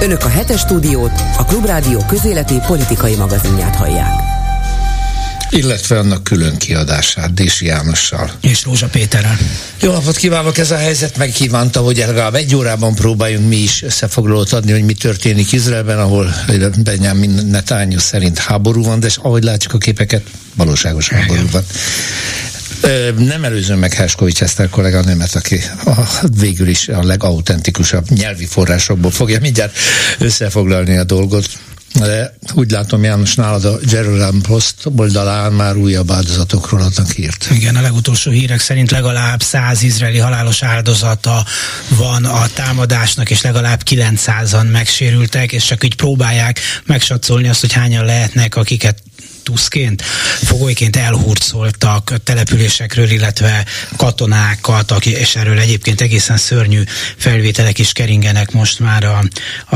Önök a hetes stúdiót, a Klubrádió közéleti politikai magazinját hallják. Illetve annak külön kiadását Dési Jánossal. És Rózsa Péterrel. Jó napot kívánok, ez a helyzet megkívánta, hogy legalább egy órában próbáljunk mi is összefoglalót adni, hogy mi történik Izraelben, ahol Benjamin Netanyahu szerint háború van, de ahogy látjuk a képeket, valóságos háború van. Nem előzöm meg Herskovics Eszter kolléganőmet, aki a, végül is a legautentikusabb nyelvi forrásokból fogja mindjárt összefoglalni a dolgot. De úgy látom, János, nálad a Jerusalem Post oldalán már újabb áldozatokról adnak hírt. Igen, a legutolsó hírek szerint legalább 100 izraeli halálos áldozata van a támadásnak, és legalább 900-an megsérültek, és csak így próbálják megsatszolni azt, hogy hányan lehetnek, akiket tuszként, fogolyként elhurcoltak településekről, illetve katonákat, és erről egyébként egészen szörnyű felvételek is keringenek most már a,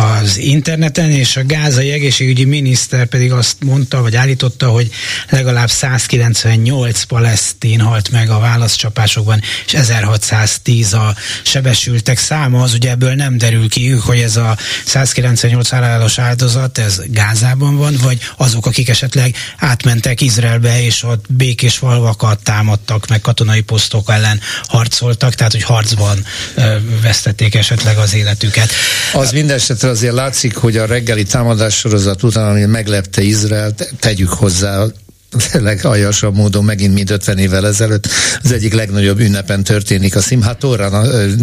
az interneten, és a gázai egészségügyi miniszter pedig azt mondta, vagy állította, hogy legalább 198 palesztin halt meg a válaszcsapásokban, és 1610 a sebesültek száma, az ugye ebből nem derül ki, hogy ez a 198 halálos áldozat, ez Gázában van, vagy azok, akik esetleg átmentek Izraelbe, és ott békés falvakat támadtak, meg katonai posztok ellen harcoltak, tehát hogy harcban ö, vesztették esetleg az életüket. Az minden esetre azért látszik, hogy a reggeli támadás sorozat után, ami meglepte Izrael, tegyük hozzá legaljasabb módon megint mint 50 évvel ezelőtt az egyik legnagyobb ünnepen történik a Simhat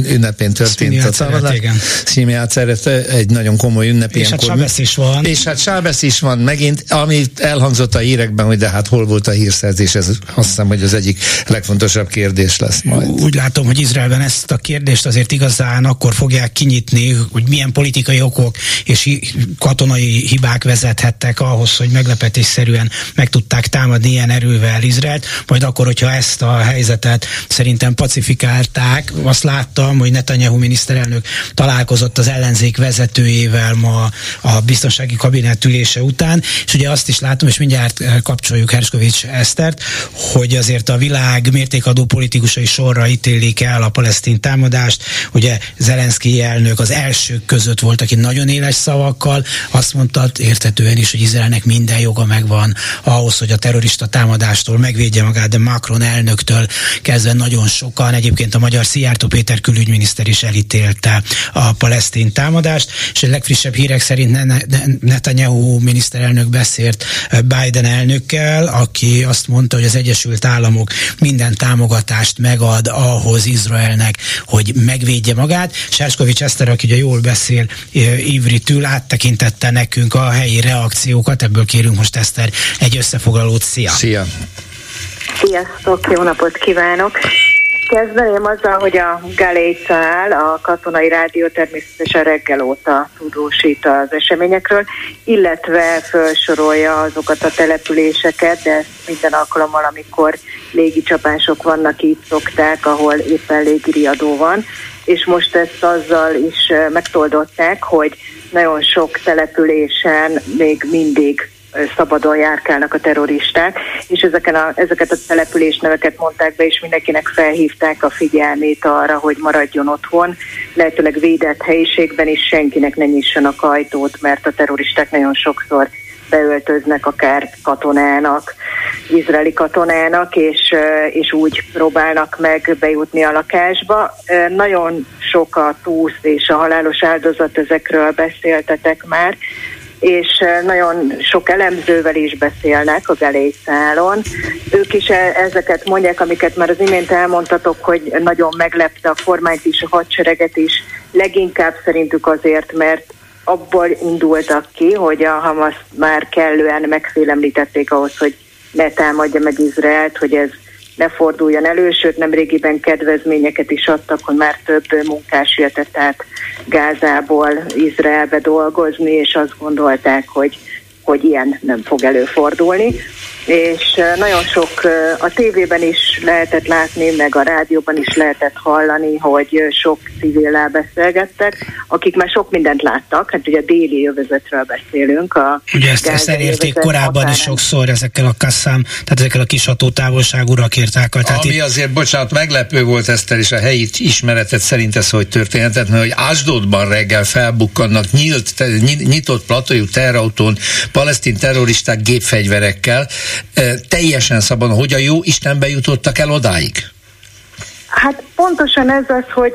ünnepén történt a támadás. Simiát szeret, egy nagyon komoly ünnep. És hát Sábesz is van. És hát Sábesz is van megint, ami elhangzott a hírekben, hogy de hát hol volt a hírszerzés, ez azt hiszem, hogy az egyik legfontosabb kérdés lesz majd. Úgy látom, hogy Izraelben ezt a kérdést azért igazán akkor fogják kinyitni, hogy milyen politikai okok és katonai hibák vezethettek ahhoz, hogy meglepetésszerűen meg tudták támadni ilyen erővel Izraelt, majd akkor, hogyha ezt a helyzetet szerintem pacifikálták, azt láttam, hogy Netanyahu miniszterelnök találkozott az ellenzék vezetőjével ma a biztonsági kabinet ülése után, és ugye azt is látom, és mindjárt eh, kapcsoljuk Herskovics Esztert, hogy azért a világ mértékadó politikusai sorra ítélik el a palesztin támadást, ugye Zelenszky elnök az elsők között volt, aki nagyon éles szavakkal azt mondta értetően is, hogy Izraelnek minden joga megvan ahhoz, hogy a terrorista támadástól megvédje magát, de Macron elnöktől kezdve nagyon sokan, egyébként a magyar Szijjártó Péter külügyminiszter is elítélte a palesztin támadást, és a legfrissebb hírek szerint Netanyahu miniszterelnök beszélt Biden elnökkel, aki azt mondta, hogy az Egyesült Államok minden támogatást megad ahhoz Izraelnek, hogy megvédje magát. Sárskovics Eszter, aki ugye jól beszél ivritül, áttekintette nekünk a helyi reakciókat, ebből kérünk most Eszter egy összefoglalót. Szia! Szia! Sziasztok, jó napot kívánok! Kezdeném azzal, hogy a Galécál, a katonai rádió természetesen reggel óta tudósít az eseményekről, illetve felsorolja azokat a településeket, de minden alkalommal, amikor légicsapások vannak, így szokták, ahol éppen légiriadó van, és most ezt azzal is megtoldották, hogy nagyon sok településen még mindig szabadon járkálnak a terroristák, és ezeken a, ezeket a településneveket mondták be, és mindenkinek felhívták a figyelmét arra, hogy maradjon otthon, lehetőleg védett helyiségben, és senkinek ne nyissanak ajtót, mert a terroristák nagyon sokszor beöltöznek akár katonának, izraeli katonának, és, és úgy próbálnak meg bejutni a lakásba. Nagyon sok a túsz és a halálos áldozat, ezekről beszéltetek már, és nagyon sok elemzővel is beszélnek a Galészálon. Ők is e, ezeket mondják, amiket már az imént elmondtatok, hogy nagyon meglepte a kormányt is, a hadsereget is, leginkább szerintük azért, mert abból indultak ki, hogy a Hamas már kellően megfélemlítették ahhoz, hogy ne támadja meg Izraelt, hogy ez ne forduljon elő, sőt nemrégiben kedvezményeket is adtak, hogy már több munkás jöhetett át Gázából Izraelbe dolgozni, és azt gondolták, hogy, hogy ilyen nem fog előfordulni. és nagyon sok a tévében is lehetett látni, meg a rádióban is lehetett hallani, hogy sok civil beszélgettek, akik már sok mindent láttak, hát ugye a déli övezetről beszélünk. A ugye ezt, ezt elérték korábban határán. is sokszor ezekkel a kasszám, tehát ezekkel a kis hatótávolságú rakétákkal. Tehát Ami itt... azért, bocsánat, meglepő volt Eszter, és a helyi ismeretet szerint ez hogy történhetett, mert hogy Ásdodban reggel felbukkannak nyílt, nyitott platójú terrautón palesztin terroristák gépfegyverekkel, teljesen szabadon, hogy a jó Istenbe jutottak el odáig? Hát pontosan ez az, hogy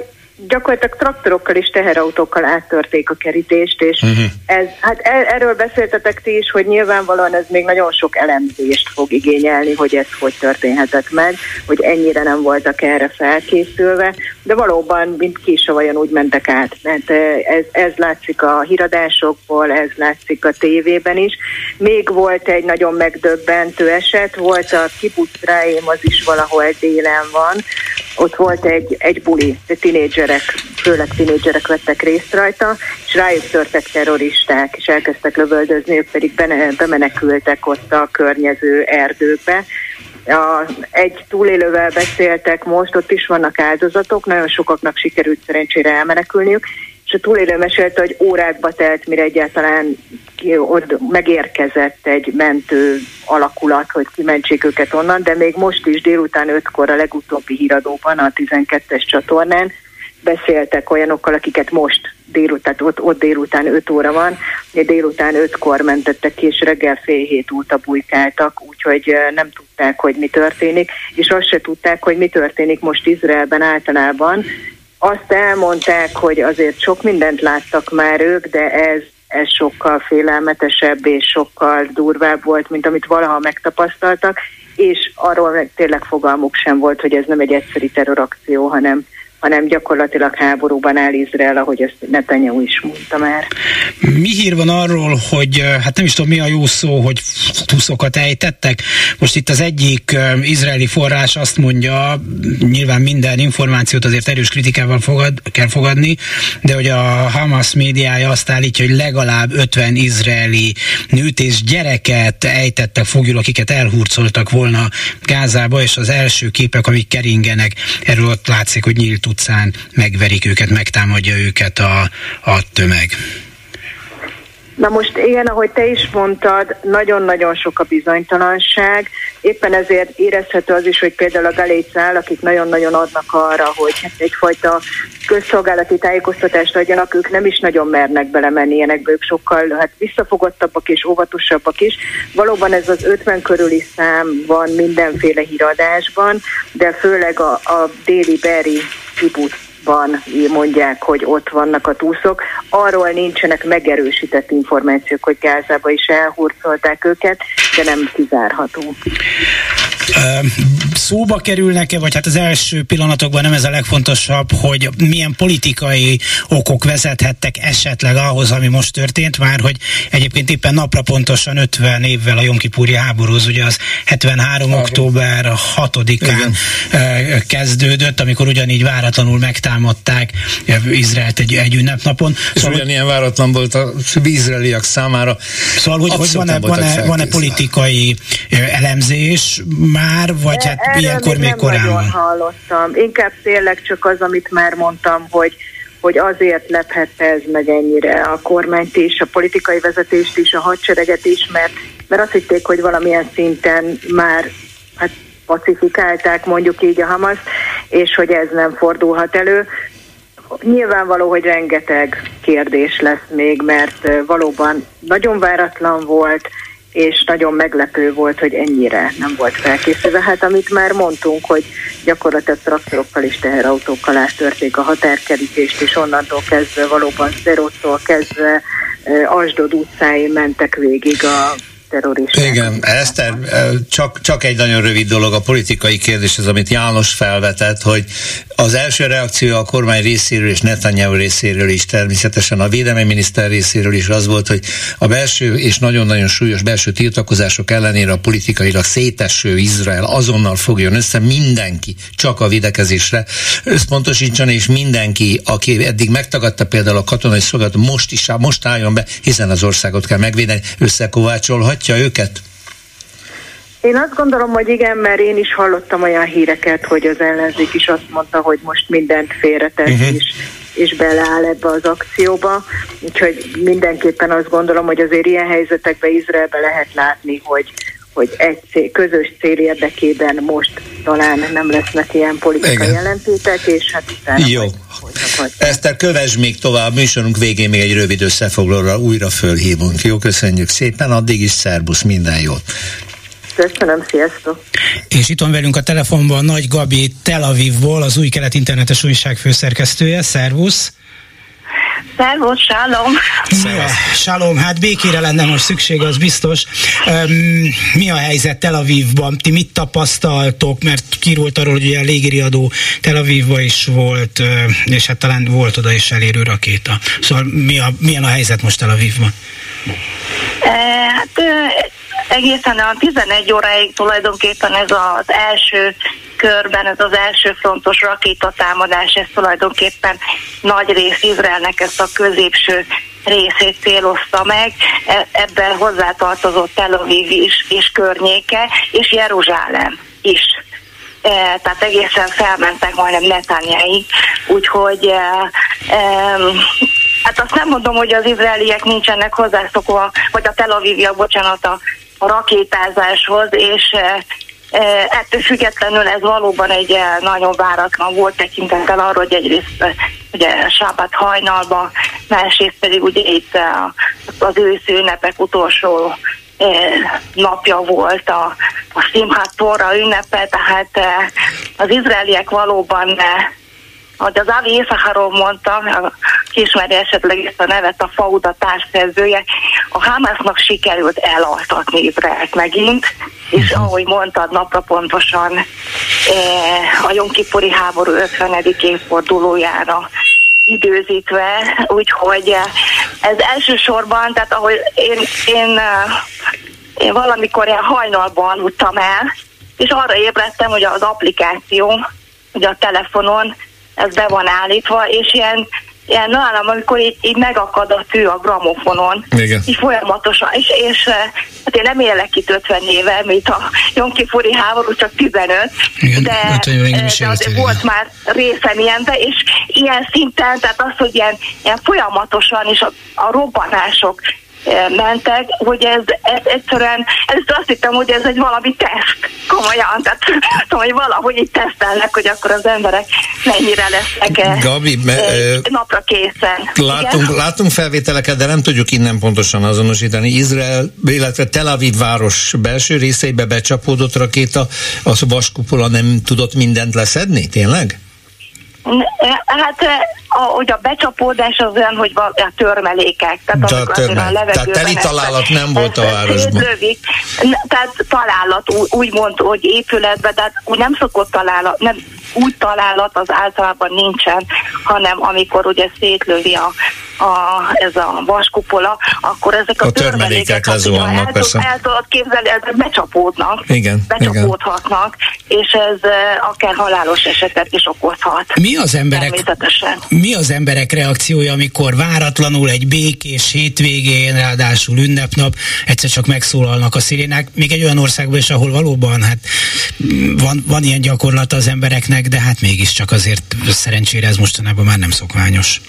gyakorlatilag traktorokkal és teherautókkal áttörték a kerítést, és uh-huh. ez, hát er, erről beszéltetek ti is, hogy nyilvánvalóan ez még nagyon sok elemzést fog igényelni, hogy ez hogy történhetett meg, hogy ennyire nem voltak erre felkészülve, de valóban, mint vajon úgy mentek át. Mert ez, ez látszik a híradásokból, ez látszik a tévében is. Még volt egy nagyon megdöbbentő eset, volt a Kibucráim, az is valahol délen van, ott volt egy, egy buli, de tinédzserek, főleg tinédzserek vettek részt rajta, és rájuk törtek terroristák, és elkezdtek lövöldözni, ők pedig bemenekültek ott a környező erdőbe. A, egy túlélővel beszéltek most, ott is vannak áldozatok, nagyon sokaknak sikerült szerencsére elmenekülniük, és a túlélő mesélte, hogy órákba telt, mire egyáltalán ott megérkezett egy mentő alakulat, hogy kimentsék őket onnan, de még most is délután ötkor a legutóbbi híradóban, a 12-es csatornán beszéltek olyanokkal, akiket most délután, ott, ott délután 5 óra van, délután 5-kor mentettek ki, és reggel fél hét óta bujkáltak, úgyhogy nem tudták, hogy mi történik, és azt se tudták, hogy mi történik most Izraelben általában, azt elmondták, hogy azért sok mindent láttak már ők, de ez, ez sokkal félelmetesebb és sokkal durvább volt, mint amit valaha megtapasztaltak, és arról tényleg fogalmuk sem volt, hogy ez nem egy egyszeri terrorakció, hanem hanem gyakorlatilag háborúban áll Izrael, ahogy ezt Netanyahu is mondta már. Mi hír van arról, hogy hát nem is tudom mi a jó szó, hogy tuszokat ejtettek? Most itt az egyik izraeli forrás azt mondja, nyilván minden információt azért erős kritikával fogad, kell fogadni, de hogy a Hamas médiája azt állítja, hogy legalább 50 izraeli nőt és gyereket ejtettek fogjul, akiket elhurcoltak volna Gázába, és az első képek, amik keringenek, erről ott látszik, hogy nyílt utcán megverik őket, megtámadja őket a, a tömeg. Na most igen, ahogy te is mondtad, nagyon-nagyon sok a bizonytalanság. Éppen ezért érezhető az is, hogy például a galécál, akik nagyon-nagyon adnak arra, hogy hát egyfajta közszolgálati tájékoztatást adjanak, ők nem is nagyon mernek belemenni ilyenekbe, ők sokkal hát visszafogottabbak és óvatosabbak is. Valóban ez az 50 körüli szám van mindenféle híradásban, de főleg a, a déli beri kibuc ban mondják, hogy ott vannak a túszok. Arról nincsenek megerősített információk, hogy Gázába is elhurcolták őket, de nem kizárható. Szóba kerülnek-e, vagy hát az első pillanatokban nem ez a legfontosabb, hogy milyen politikai okok vezethettek esetleg ahhoz, ami most történt, már hogy egyébként éppen napra pontosan 50 évvel a Jomkipúri háborúz, ugye az 73. Ah, október 6-án Igen. kezdődött, amikor ugyanígy váratlanul megtámadták Izraelt egy, egy ünnepnapon. És szóval, ugyanilyen váratlan volt a izraeliak számára. Szóval, hogy, hogy van-e, van-e, van-e politikai elemzés már, vagy hát Erről ilyenkor még korán van? hallottam. Inkább tényleg csak az, amit már mondtam, hogy hogy azért lephette ez meg ennyire a kormányt is, a politikai vezetést is, a hadsereget is, mert, mert azt hitték, hogy valamilyen szinten már hát pacifikálták mondjuk így a Hamas, és hogy ez nem fordulhat elő. Nyilvánvaló, hogy rengeteg kérdés lesz még, mert valóban nagyon váratlan volt, és nagyon meglepő volt, hogy ennyire nem volt felkészülve. Hát amit már mondtunk, hogy gyakorlatilag traktorokkal és teherautókkal áttörték a határkerítést, és onnantól kezdve valóban Zerottól kezdve Asdod utcáin mentek végig a terroristák. Igen, Eszter, csak, csak egy nagyon rövid dolog a politikai kérdés, az, amit János felvetett, hogy az első reakció a kormány részéről és Netanyahu részéről is természetesen a védelmi miniszter részéről is az volt, hogy a belső és nagyon-nagyon súlyos belső tiltakozások ellenére a politikailag széteső Izrael azonnal fogjon össze mindenki csak a videkezésre összpontosítson, és mindenki, aki eddig megtagadta például a katonai szolgálatot, most is most álljon be, hiszen az országot kell megvédeni, összekovácsolhatja őket? Én azt gondolom, hogy igen, mert én is hallottam olyan híreket, hogy az ellenzék is azt mondta, hogy most mindent félretett uh-huh. és, és beleáll ebbe az akcióba. Úgyhogy mindenképpen azt gondolom, hogy azért ilyen helyzetekben Izraelbe lehet látni, hogy, hogy egy cél, közös cél érdekében most talán nem lesznek ilyen politikai jelentétek, és hát utána Jó. Eszter, kövess még tovább, műsorunk végén még egy rövid összefoglalóra újra fölhívunk. Jó, köszönjük szépen, addig is szerbusz, minden jót. Köszönöm, sziasztok! És itt van velünk a telefonban Nagy Gabi Tel Avivból, az új kelet internetes újság főszerkesztője. Szervusz! Szervusz, sálom! Sálom, hát békére lenne most szükség, az biztos. Um, mi a helyzet Tel Avivban? Ti mit tapasztaltok? Mert kiírult arról, hogy ugye a légiriadó Tel Avivban is volt, és hát talán volt oda is elérő rakéta. Szóval mi a, milyen a helyzet most Tel Avivban? E, hát egészen a 11 óráig tulajdonképpen ez az első körben, ez az első frontos rakétatámadás, ez tulajdonképpen nagy rész Izraelnek ezt a középső részét célozta meg, e, ebben hozzátartozott Tel Aviv is, és környéke, és Jeruzsálem is. E, tehát egészen felmentek majdnem Netanyahi, úgyhogy e, e, hát azt nem mondom, hogy az izraeliek nincsenek hozzászokva, vagy a Tel Aviviak, bocsánat, a a rakétázáshoz, és e, e, ettől függetlenül ez valóban egy e, nagyon váratlan volt tekintettel arra, hogy egyrészt ugye sábát hajnalban, másrészt pedig ugye itt az őszi ünnepek utolsó napja volt a, a Simchat Torra ünnepe, tehát az izraeliek valóban ahogy az Avi Iszaharov mondta, ismeri esetleg ezt a nevet, a Fauda társszerzője, a Hamasnak sikerült elaltatni Izraelt megint, és mhm. ahogy mondtad, napra pontosan eh, a Jonkipuri háború 50. évfordulójára időzítve, úgyhogy eh, ez elsősorban, tehát ahogy én, én, eh, én valamikor ilyen hajnalban aludtam el, és arra ébredtem, hogy az applikáció, ugye a telefonon ez be van állítva, és ilyen ilyen nálam, amikor így, így megakad a tű a gramofonon, Igen. így folyamatosan, és, és eh, hát én nem élek itt 50 éve, mint a Jonkifuri háború, csak 15, Igen, de, hát, de azért volt már részem ilyenbe, és ilyen szinten, tehát az, hogy ilyen, ilyen folyamatosan, és a, a robbanások mentek, hogy ez, ez egyszerűen, ez azt hittem, hogy ez egy valami teszt, komolyan, tehát tudom, hogy valahogy itt tesztelnek, hogy akkor az emberek mennyire lesznek Gabi, me, napra készen. Látunk, látunk felvételeket, de nem tudjuk innen pontosan azonosítani. Izrael, illetve Tel Aviv város belső részeibe becsapódott rakéta, az vaskupola nem tudott mindent leszedni, tényleg? Hát hogy a becsapódás az olyan, hogy a törmelékek, tehát, a, törmel. a levegőben. Tehát teli találat nem volt a városban. Lövik. Tehát találat úgy mond, hogy épületben, de úgy nem szokott találat, nem úgy találat az általában nincsen, hanem amikor ugye szétlövi a, a, ez a vaskupola, akkor ezek a, a törmelékek lezuhannak, persze. El tudod képzelni, ezek becsapódnak, igen, becsapódhatnak, igen. és ez akár halálos esetet is okozhat. Mi az emberek, mi az emberek reakciója, amikor váratlanul egy békés hétvégén, ráadásul ünnepnap, egyszer csak megszólalnak a szirénák, még egy olyan országban is, ahol valóban hát van, van ilyen gyakorlata az embereknek, de hát mégiscsak azért szerencsére ez mostanában már nem szokványos.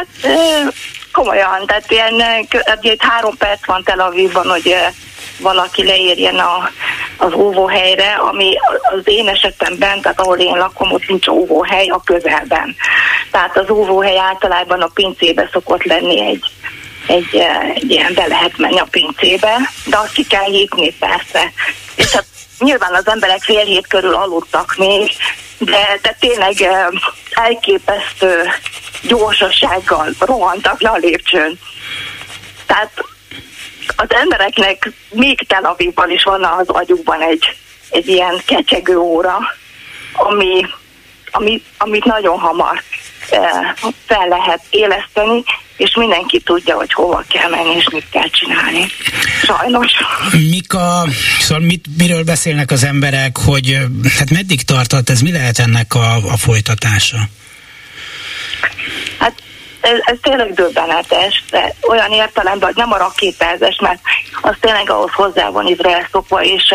Hát komolyan, tehát ilyen, egy három perc van Tel Avivban, hogy valaki leérjen a, az óvóhelyre, ami az én esetemben, tehát ahol én lakom, ott nincs óvóhely a közelben. Tehát az óvóhely általában a pincébe szokott lenni egy, egy, egy ilyen be lehet menni a pincébe, de azt ki kell hívni persze. És hát nyilván az emberek fél hét körül aludtak még, de, de tényleg elképesztő gyorsasággal rohantak le a lépcsőn. Tehát az embereknek még Tel Avivban is van az agyukban egy, egy ilyen kecsegő óra, ami, ami, amit nagyon hamar fel lehet éleszteni, és mindenki tudja, hogy hova kell menni, és mit kell csinálni. Sajnos. Mik a, szóval mit, miről beszélnek az emberek, hogy hát meddig tartott ez, mi lehet ennek a, a folytatása? Hát ez, ez tényleg döbbenetes, de olyan értelemben, hogy nem a rakétázás, mert az tényleg ahhoz hozzá van Izrael szokva, és,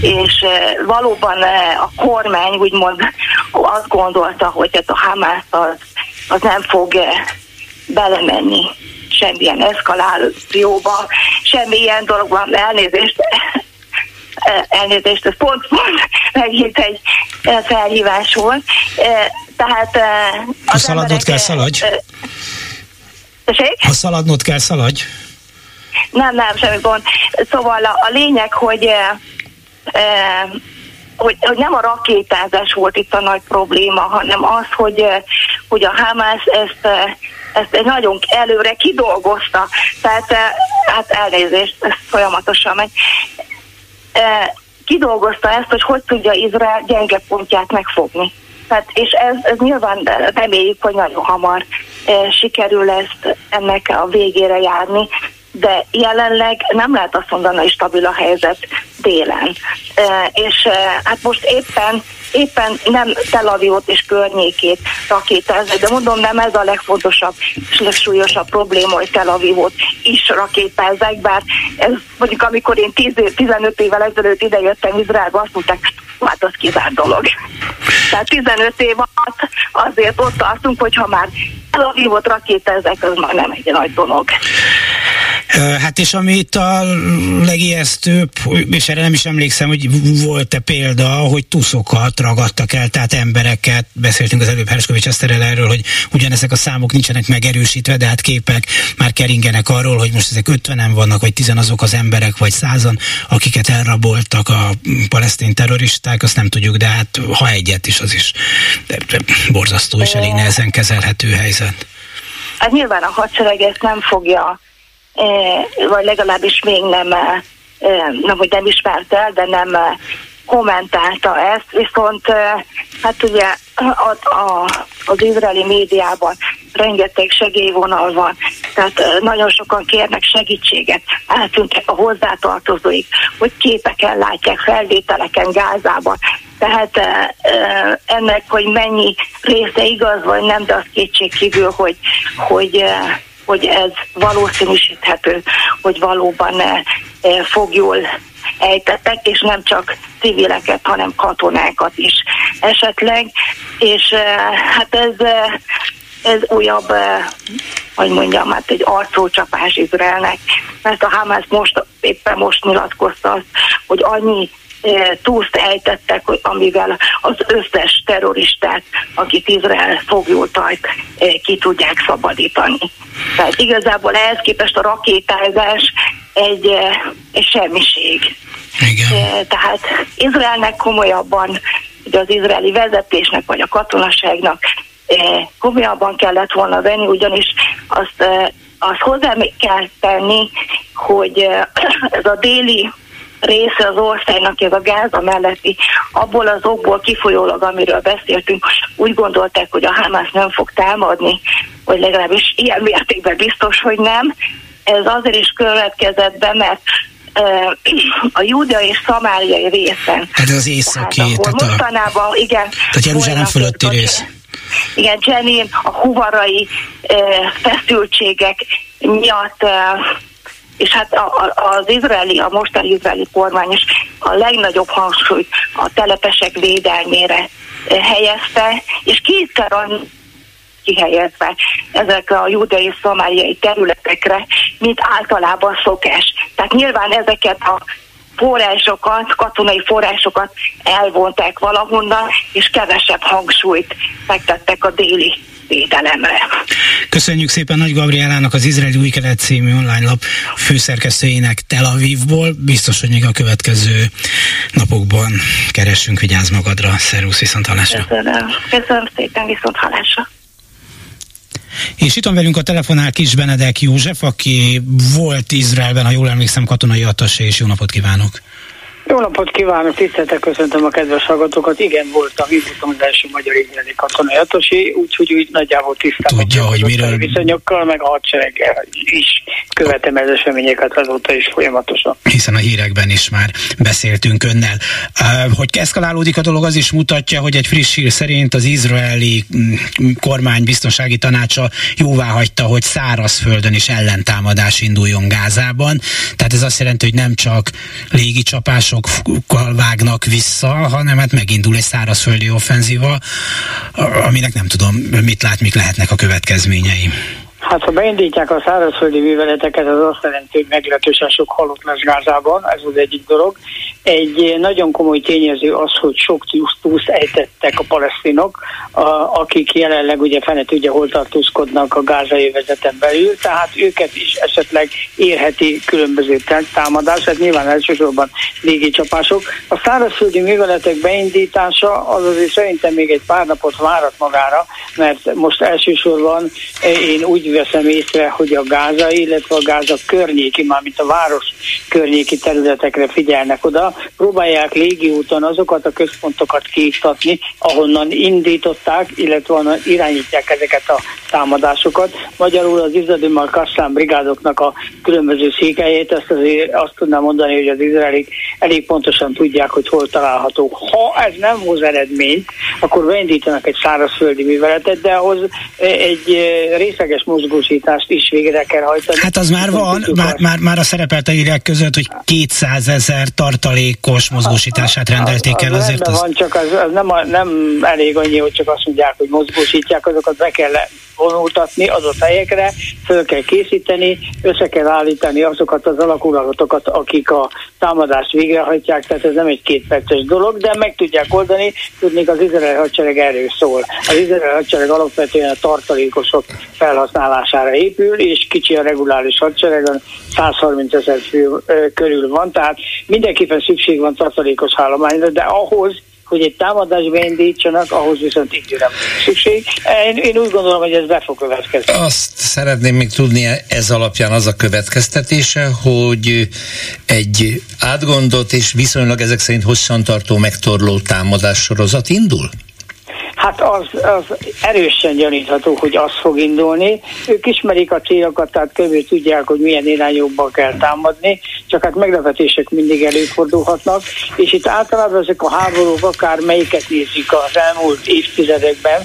és valóban a kormány úgymond azt gondolta, hogy ez a Hamász az, az nem fog belemenni semmilyen eszkalációba, semmilyen dologban elnézést, elnézést, ez pont, pont megint egy felhívás volt. Tehát ha szaladnod emberek, kell, szaladj. Ha szaladnod kell, szaladj. Nem, nem, semmi gond. Szóval a, a lényeg, hogy hogy, hogy nem a rakétázás volt itt a nagy probléma, hanem az, hogy, hogy a Hamas ezt, ezt nagyon előre kidolgozta. Tehát hát elnézést, ez folyamatosan megy. Kidolgozta ezt, hogy hogy tudja Izrael gyenge pontját megfogni. Tehát, és ez, ez nyilván reméljük, hogy nagyon hamar sikerül ezt ennek a végére járni, de jelenleg nem lehet azt mondani, hogy stabil a helyzet délen. És hát most éppen éppen nem Tel Avivot és környékét rakétázni, de mondom, nem ez a legfontosabb és legsúlyosabb probléma, hogy Tel Avivot is rakétázzák, bár ez mondjuk amikor én 10, 15 évvel ezelőtt idejöttem Izraelba, azt mondták, hát az kizárt dolog. Tehát 15 év alatt azért ott tartunk, hogyha már Tel Avivot rakétázzák, az már nem egy nagy dolog. Hát és ami itt a legijesztőbb, és erre nem is emlékszem, hogy volt-e példa, hogy tuszokat ragadtak el, tehát embereket, beszéltünk az előbb Herskovics Eszterel erről, hogy ugyanezek a számok nincsenek megerősítve, de hát képek már keringenek arról, hogy most ezek 50-en vannak, vagy 10 azok az emberek, vagy százan, akiket elraboltak a palesztin terroristák, azt nem tudjuk, de hát ha egyet is, az is de, de borzasztó és elég nehezen kezelhető helyzet. Hát nyilván a hadsereg ezt nem fogja vagy legalábbis még nem, nem hogy nem ismert el, de nem kommentálta ezt, viszont hát ugye a, a, az izraeli médiában rengeteg segélyvonal van, tehát nagyon sokan kérnek segítséget, eltűntek a hozzátartozóik, hogy képeken látják, felvételeken Gázában. Tehát ennek, hogy mennyi része igaz vagy nem, de az kétség kívül, hogy, hogy hogy ez valószínűsíthető, hogy valóban eh, eh, fog jól ejtettek, és nem csak civileket, hanem katonákat is esetleg. És eh, hát ez, ez újabb, hogy mondjam, hát egy arcócsapás Izraelnek, mert a Hamas most éppen most nyilatkozta azt, hogy annyi túlszt ejtettek, amivel az összes terroristát, akit Izrael fogjultajt, ki tudják szabadítani. Tehát igazából ehhez képest a rakétázás egy, egy semmiség. Igen. Tehát Izraelnek komolyabban, ugye az izraeli vezetésnek vagy a katonaságnak komolyabban kellett volna venni, ugyanis azt, azt hozzá kell tenni, hogy ez a déli része az országnak, ez a Gáza melletti, abból az okból kifolyólag, amiről beszéltünk, úgy gondolták, hogy a Hamas nem fog támadni, vagy legalábbis ilyen mértékben biztos, hogy nem. Ez azért is következett be, mert a Júdea és Szamáriai részen. Hát az északi, tehát, tehát a, mostanában, igen. Tehát Jeruzsálem fölötti rész. Igen, Jenin, a huvarai feszültségek miatt és hát a, a, az izraeli, a mostani izraeli kormány is a legnagyobb hangsúlyt a telepesek védelmére eh, helyezte, és kétszer kihelyezve ezekre a judai szomáliai területekre, mint általában szokás. Tehát nyilván ezeket a forrásokat, katonai forrásokat elvonták valahonnan, és kevesebb hangsúlyt fektettek a déli védelemre. Köszönjük szépen Nagy Gabrielának, az Izraeli Új Kelet című online lap főszerkesztőjének Tel Avivból. Biztos, hogy még a következő napokban keressünk, vigyázz magadra. Szervusz, viszont halásra. Köszönöm. Köszönöm szépen, viszont halásra. És itt van velünk a telefonál Kis Benedek József, aki volt Izraelben, ha jól emlékszem, katonai atasé, és jó napot kívánok! Jó napot kívánok, tiszteltek köszöntöm a kedves hallgatókat. Igen, voltam, én voltam az első magyar izraeli katonai atosi, úgyhogy úgy nagyjából tisztában Tudja, hogy miről... viszonyokkal, meg a hadsereggel is követem ez eseményeket azóta is folyamatosan. Hiszen a hírekben is már beszéltünk önnel. Hogy eszkalálódik a dolog, az is mutatja, hogy egy friss hír szerint az izraeli mm, kormány biztonsági tanácsa jóvá hagyta, hogy szárazföldön is ellentámadás induljon Gázában. Tehát ez azt jelenti, hogy nem csak légicsapások célokkal vágnak vissza, hanem hát megindul egy szárazföldi offenzíva, aminek nem tudom, mit lát, mik lehetnek a következményei. Hát ha beindítják a szárazföldi műveleteket, az azt jelenti, hogy meglehetősen sok halott lesz Gázában, ez az egyik dolog. Egy nagyon komoly tényező az, hogy sok túszt ejtettek a palesztinok, a, akik jelenleg ugye fene tudja, hol tartózkodnak a gázai vezeten belül, tehát őket is esetleg érheti különböző támadás, tehát nyilván elsősorban légicsapások. A szárazföldi műveletek beindítása az azért szerintem még egy pár napot várat magára, mert most elsősorban én úgy veszem észre, hogy a Gáza, illetve a Gáza környéki, mármint a város környéki területekre figyelnek oda, próbálják légiúton azokat a központokat kiiktatni, ahonnan indították, illetve irányítják ezeket a támadásokat. Magyarul az Izraelimal Kasszán brigádoknak a különböző székelyét, ezt azért azt tudnám mondani, hogy az izraelik elég pontosan tudják, hogy hol található. Ha ez nem hoz eredményt, akkor beindítanak egy szárazföldi műveletet, de ahhoz egy részleges mozgósítást is végre kell hajtani. Hát az már van, már, már, már a szerepelt a írek között, hogy 200 ezer tartalékos mozgósítását rendelték el azért. Az... Van, csak az, az nem, a, nem elég annyi, hogy csak azt mondják, hogy mozgósítják, azokat be kell vonultatni adott helyekre, föl kell készíteni, össze kell állítani azokat az alakulatokat, akik a támadást végrehajtják, tehát ez nem egy kétperces dolog, de meg tudják oldani, tudnék az izrael hadsereg erről szól. Az izrael hadsereg alapvetően a tartalékosok felhasználására épül, és kicsi a reguláris hadsereg, 130 ezer fő körül van, tehát mindenképpen szükség van tartalékos állományra, de ahhoz, hogy egy támadást beindítsanak, ahhoz viszont időre szükség. Én, én úgy gondolom, hogy ez be fog következni. Azt szeretném még tudni ez alapján az a következtetése, hogy egy átgondolt és viszonylag ezek szerint hosszantartó megtorló támadás sorozat indul? Hát az, az erősen gyanítható, hogy az fog indulni. Ők ismerik a célokat, tehát kb. tudják, hogy milyen irányokba kell támadni, csak hát meglepetések mindig előfordulhatnak, és itt általában ezek a háborúk, akár melyiket nézik az elmúlt évtizedekben,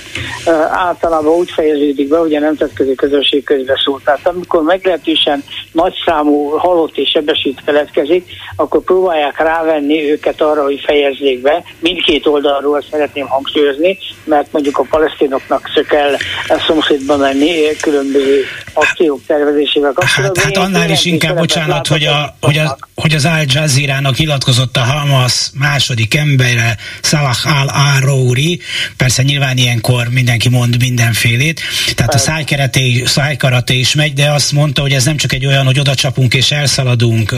általában úgy fejeződik be, hogy a nemzetközi közösség közbeszól. Tehát amikor meglehetősen nagy számú halott és sebesült keletkezik, akkor próbálják rávenni őket arra, hogy fejezzék be. Mindkét oldalról szeretném hangsúlyozni, mert mondjuk a palesztinoknak se kell a szomszédba menni különböző akciók tervezésével kapcsolatban. Hát, hát annál is inkább, bocsánat, hogy, a, hogy, az, hogy az Al Jazeera-nak nyilatkozott a Hamas második embere, Salah al-Arouri, persze nyilván ilyenkor mindenki mond mindenfélét, tehát a szájkaraté, szájkaraté is megy, de azt mondta, hogy ez nem csak egy olyan, hogy oda csapunk és elszaladunk ö,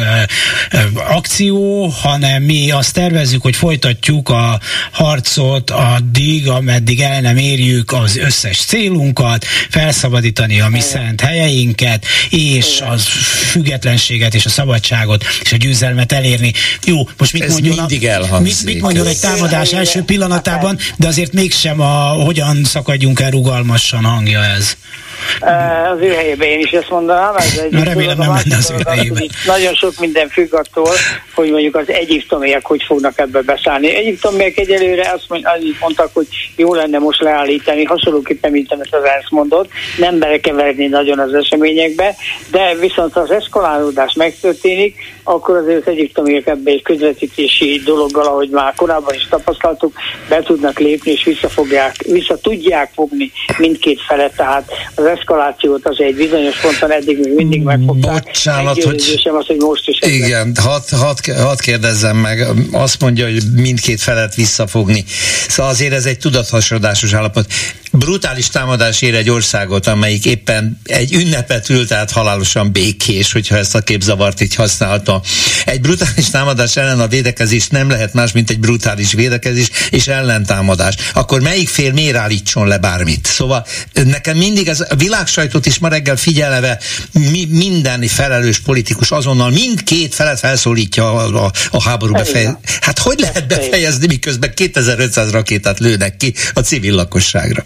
ö, akció, hanem mi azt tervezzük, hogy folytatjuk a harcot addig, ameddig ameddig el nem érjük az összes célunkat, felszabadítani a mi szent helyeinket, és az függetlenséget és a szabadságot és a győzelmet elérni. Jó, most mit Ez mondjon, mindig a, mit, mit mondjon egy támadás első pillanatában, de azért mégsem a hogyan szakadjunk el rugalmasan hangja ez. Az ő helyében én is ezt mondanám. Ez egy Na, remélem nem lenne az ő helyében. Nagyon sok minden függ attól, hogy mondjuk az egyiptomiak hogy fognak ebbe beszállni. Egyiptomiak egyelőre azt mondtak, hogy jó lenne most leállítani, hasonlóképpen, mint amit az ENSZ mondott, nem belekeverni nagyon az eseményekbe, de viszont az eszkalálódás megtörténik, akkor azért az egyiptomiak ebbe egy közvetítési dologgal, ahogy már korábban is tapasztaltuk, be tudnak lépni és visszafogják, vissza tudják fogni mindkét felet, tehát az eszkalációt az egy bizonyos ponton eddig még mindig megfogták. Bocsánat, hogy... az, hogy most is igen, hadd had, had kérdezzem meg, azt mondja, hogy mindkét felet visszafogni. Szóval azért ez egy tudathasadásos állapot. Brutális támadás ér egy országot, amelyik éppen egy ünnepet ült át halálosan békés, hogyha ezt a képzavart így használta. Egy brutális támadás ellen a védekezés nem lehet más, mint egy brutális védekezés és ellentámadás. Akkor melyik fél miért állítson le bármit? Szóval nekem mindig ez a világsajtót is ma reggel figyeleve mi, minden felelős politikus azonnal mindkét felet felszólítja a, a, a háború befejezni. Hát hogy lehet befejezni, miközben 2500 rakétát lőnek ki a civil lakosságra?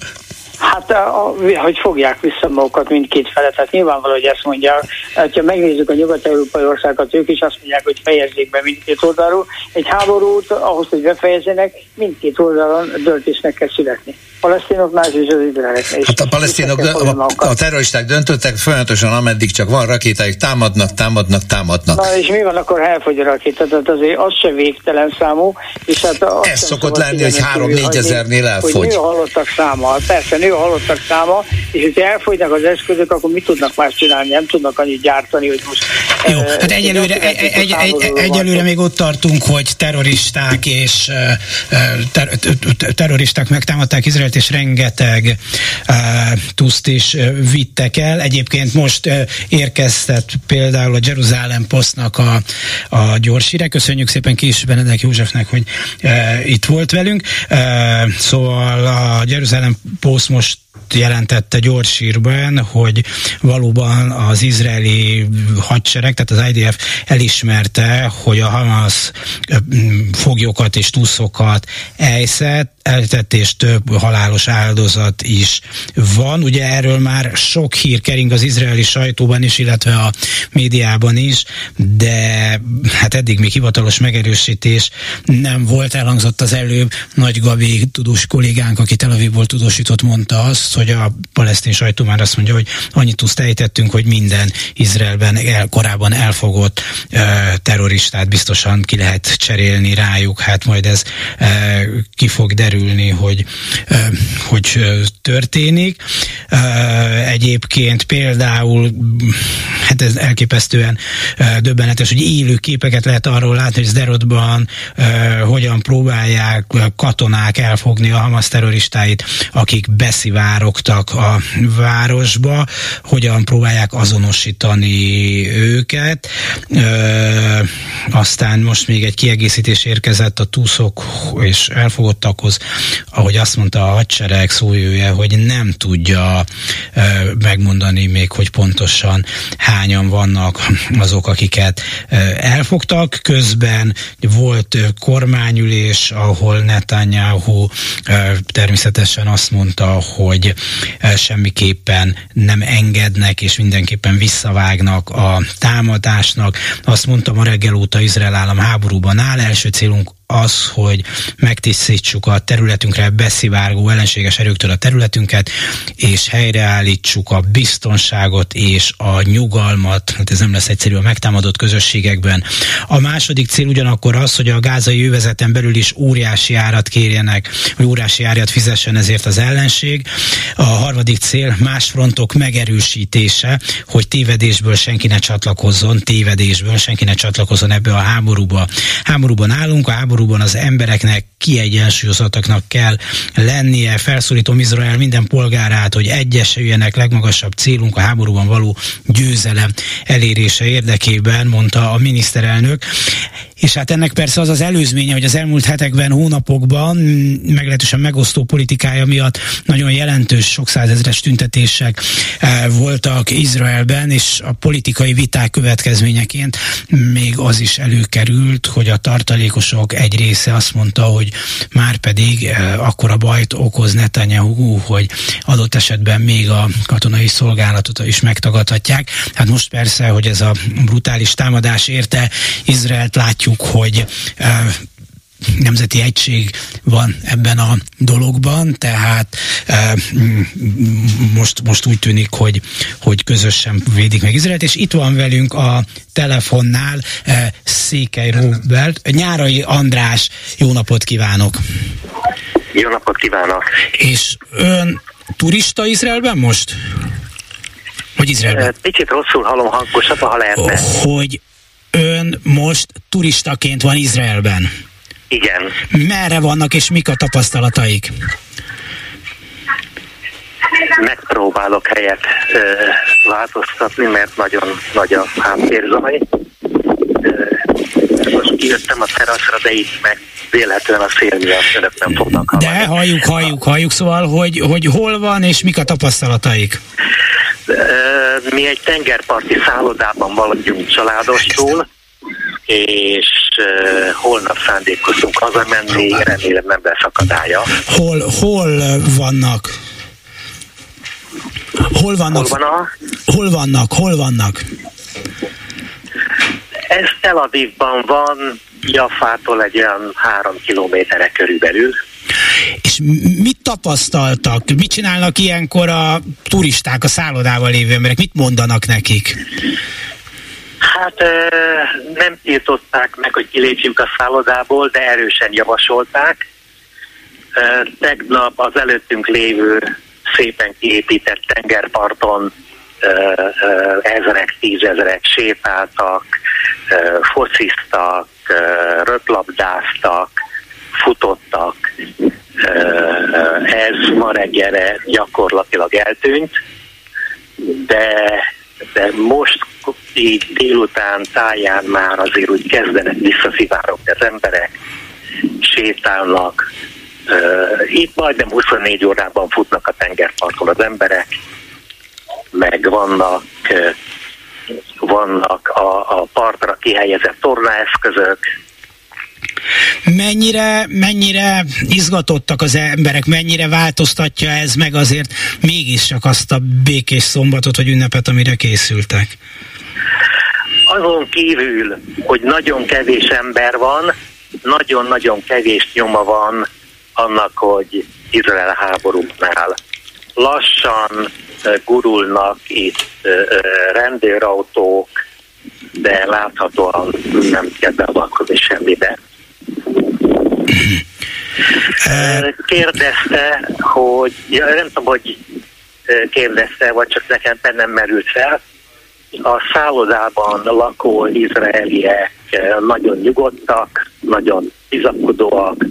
Hát, a, hogy fogják vissza magukat mindkét felet, hát nyilvánvaló, hogy ezt mondják. Hát, ha megnézzük a nyugat-európai országokat, ők is azt mondják, hogy fejezzék be mindkét oldalról. Egy háborút ahhoz, hogy befejezzenek, mindkét oldalon döntésnek kell születni palesztinoknál és az izraeleknél. Hát a palesztinok, a, a terroristák döntöttek folyamatosan, ameddig csak van rakétájuk, támadnak, támadnak, támadnak. Na és mi van akkor, ha elfogy a rakéta? Tehát azért az se végtelen számú. És hát Ez szokott lenni, hogy 3-4 ezernél elfogy. Hogy nő a halottak száma. Persze nő a halottak száma, és hogyha elfogynak az eszközök, akkor mit tudnak más csinálni? Nem tudnak annyit gyártani, hogy most... Jó, e, hát egyelőre, egy, egy, egy, egyelőre még ott tartunk, hogy terroristák és ter, terroristák megtámadták Izrael és rengeteg uh, tuszt is vittek el. Egyébként most uh, érkezett például a Jerusalem Postnak a, a gyors híre. Köszönjük szépen Kis Benedek Józsefnek, hogy uh, itt volt velünk. Uh, szóval a Jerusalem Post most jelentette gyors hírben, hogy valóban az izraeli hadsereg, tehát az IDF elismerte, hogy a Hamas foglyokat és túszokat ejszett, eltett és több halálos áldozat is van. Ugye erről már sok hír kering az izraeli sajtóban is, illetve a médiában is, de hát eddig még hivatalos megerősítés nem volt, elhangzott az előbb. Nagy Gabi tudós kollégánk, aki Tel Avivból tudósított, mondta azt, hogy a palesztin sajtó már azt mondja, hogy annyit túszt ejtettünk, hogy minden Izraelben el, korábban elfogott uh, terroristát biztosan ki lehet cserélni rájuk, hát majd ez uh, ki fog derülni derülni, hogy, hogy történik. Egyébként például, hát ez elképesztően döbbenetes, hogy élő képeket lehet arról látni, hogy Zderodban hogyan próbálják katonák elfogni a Hamas terroristáit, akik beszivárogtak a városba, hogyan próbálják azonosítani őket. Aztán most még egy kiegészítés érkezett a túszok és elfogottakhoz ahogy azt mondta a hadsereg szójője, hogy nem tudja megmondani még, hogy pontosan hányan vannak azok, akiket elfogtak. Közben volt kormányülés, ahol Netanyahu természetesen azt mondta, hogy semmiképpen nem engednek, és mindenképpen visszavágnak a támadásnak. Azt mondta ma reggel óta Izrael állam háborúban áll, első célunk az, hogy megtisztítsuk a területünkre beszivárgó ellenséges erőktől a területünket, és helyreállítsuk a biztonságot és a nyugalmat, hát ez nem lesz egyszerű a megtámadott közösségekben. A második cél ugyanakkor az, hogy a gázai övezeten belül is óriási árat kérjenek, vagy óriási árat fizessen ezért az ellenség. A harmadik cél más frontok megerősítése, hogy tévedésből senki ne csatlakozzon, tévedésből senki ne csatlakozzon ebbe a háborúba. Háborúban állunk, a háború háborúban az embereknek kiegyensúlyozatoknak kell lennie. Felszólítom Izrael minden polgárát, hogy egyesüljenek legmagasabb célunk a háborúban való győzelem elérése érdekében, mondta a miniszterelnök. És hát ennek persze az az előzménye, hogy az elmúlt hetekben, hónapokban meglehetősen megosztó politikája miatt nagyon jelentős sok százezres tüntetések eh, voltak Izraelben, és a politikai viták következményeként még az is előkerült, hogy a tartalékosok egy része azt mondta, hogy már pedig eh, akkor a bajt okoz Netanyahu, hogy adott esetben még a katonai szolgálatot is megtagadhatják. Hát most persze, hogy ez a brutális támadás érte Izraelt látjuk, hogy eh, nemzeti egység van ebben a dologban, tehát e, most, most úgy tűnik, hogy, hogy közösen védik meg Izraelt, és itt van velünk a telefonnál e, Székely Robert, Nyárai András, jó napot kívánok! Jó napot kívánok! És ön turista Izraelben most? Hogy Izraelben? Picit rosszul hallom hangosabban, ha lehetne. Hogy ön most turistaként van Izraelben? Igen. Merre vannak és mik a tapasztalataik? megpróbálok helyet ö, változtatni, mert nagyon nagy a háttérzaj. Most kijöttem a teraszra, de itt meg véletlenül a szél miatt önök nem fognak hallani. De halljuk, halljuk, halljuk, szóval, hogy, hogy hol van és mik a tapasztalataik? Mi egy tengerparti szállodában vagyunk családostól, és holnap szándékozunk hazamenni, remélem nem lesz akadálya. Hol, hol vannak? Hol vannak? Hol, van a... hol vannak? Hol vannak? Ez Tel Avivban van, Jafától egy olyan három kilométerre körülbelül. És mit tapasztaltak? Mit csinálnak ilyenkor a turisták, a szállodával lévő emberek? Mit mondanak nekik? Hát nem tiltották meg, hogy kilépjünk a szállodából, de erősen javasolták. Tegnap az előttünk lévő szépen kiépített tengerparton ezerek, tízezerek sétáltak, fociztak, röplabdáztak, futottak. Ez ma reggelre gyakorlatilag eltűnt, de, de most így délután táján már azért úgy kezdenek visszaszivárogni az emberek, sétálnak, itt majdnem 24 órában futnak a tengerparton az emberek, meg vannak vannak a, a partra kihelyezett tornaeszközök, Mennyire, mennyire izgatottak az emberek, mennyire változtatja ez meg azért mégis csak azt a békés szombatot vagy ünnepet, amire készültek? Azon kívül, hogy nagyon kevés ember van, nagyon-nagyon kevés nyoma van annak, hogy Izrael háborúnál lassan gurulnak itt rendőrautók, de láthatóan nem kell beavatkozni semmibe. Kérdezte, hogy, ja, nem tudom, hogy kérdezte, vagy csak nekem bennem merült fel, a szállodában lakó izraeliek nagyon nyugodtak, nagyon bizakodóak,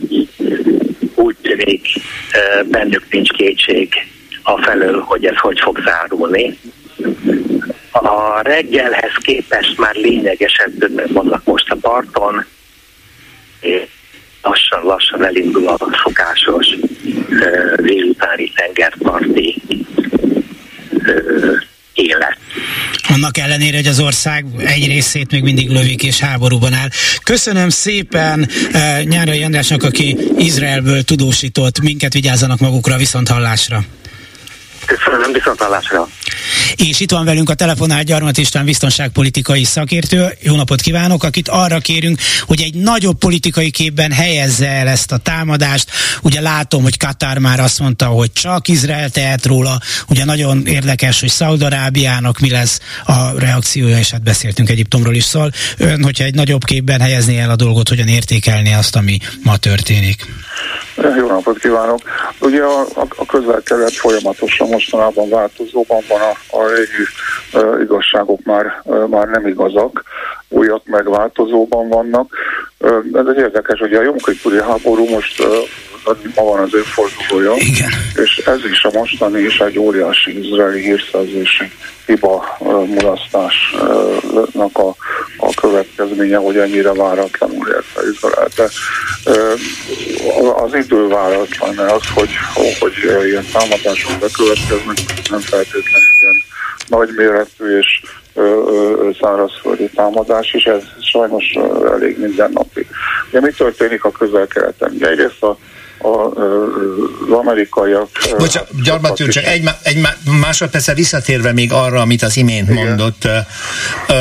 úgy tűnik bennük nincs kétség a felől, hogy ez hogy fog zárulni. A reggelhez képest már lényegesen többen vannak most a parton, és lassan-lassan elindul a szokásos délutáni tengerparti élet. Annak ellenére, hogy az ország egy részét még mindig lövik és háborúban áll. Köszönöm szépen Nyárai Andrásnak, aki Izraelből tudósított. Minket vigyázzanak magukra, viszont hallásra. Köszönöm, viszont hallásra. És itt van velünk a telefonál Gyarmat István biztonságpolitikai szakértő. Jó napot kívánok, akit arra kérünk, hogy egy nagyobb politikai képben helyezze el ezt a támadást. Ugye látom, hogy Katár már azt mondta, hogy csak Izrael tehet róla. Ugye nagyon érdekes, hogy Szaudarábiának mi lesz a reakciója, és hát beszéltünk Egyiptomról is szól. Ön, hogyha egy nagyobb képben helyezné el a dolgot, hogyan értékelni azt, ami ma történik? Jó napot kívánok! Ugye a, a, a közel-kelet folyamatosan mostanában változóban van, a, a régi uh, igazságok már, uh, már nem igazak, újak megváltozóban vannak. Uh, ez egy érdekes, hogy a Jomkipuri háború most uh, ma van az évfordulója, Igen. és ez is a mostani is egy óriási izraeli hírszerzési hiba mulasztásnak a, a következménye, hogy ennyire váratlanul érte Izrael. De az idő váratlan, mert az, hogy, hogy ilyen támadások bekövetkeznek, nem feltétlenül ilyen nagyméretű és szárazföldi támadás, és ez sajnos elég mindennapi. Ugye mi történik a közel-keleten? Egyrészt a a, az amerikaiak... Bocsánat, Gyarmatúr, csak egy, egy másodpercre visszatérve még arra, amit az imént Igen. mondott. Uh,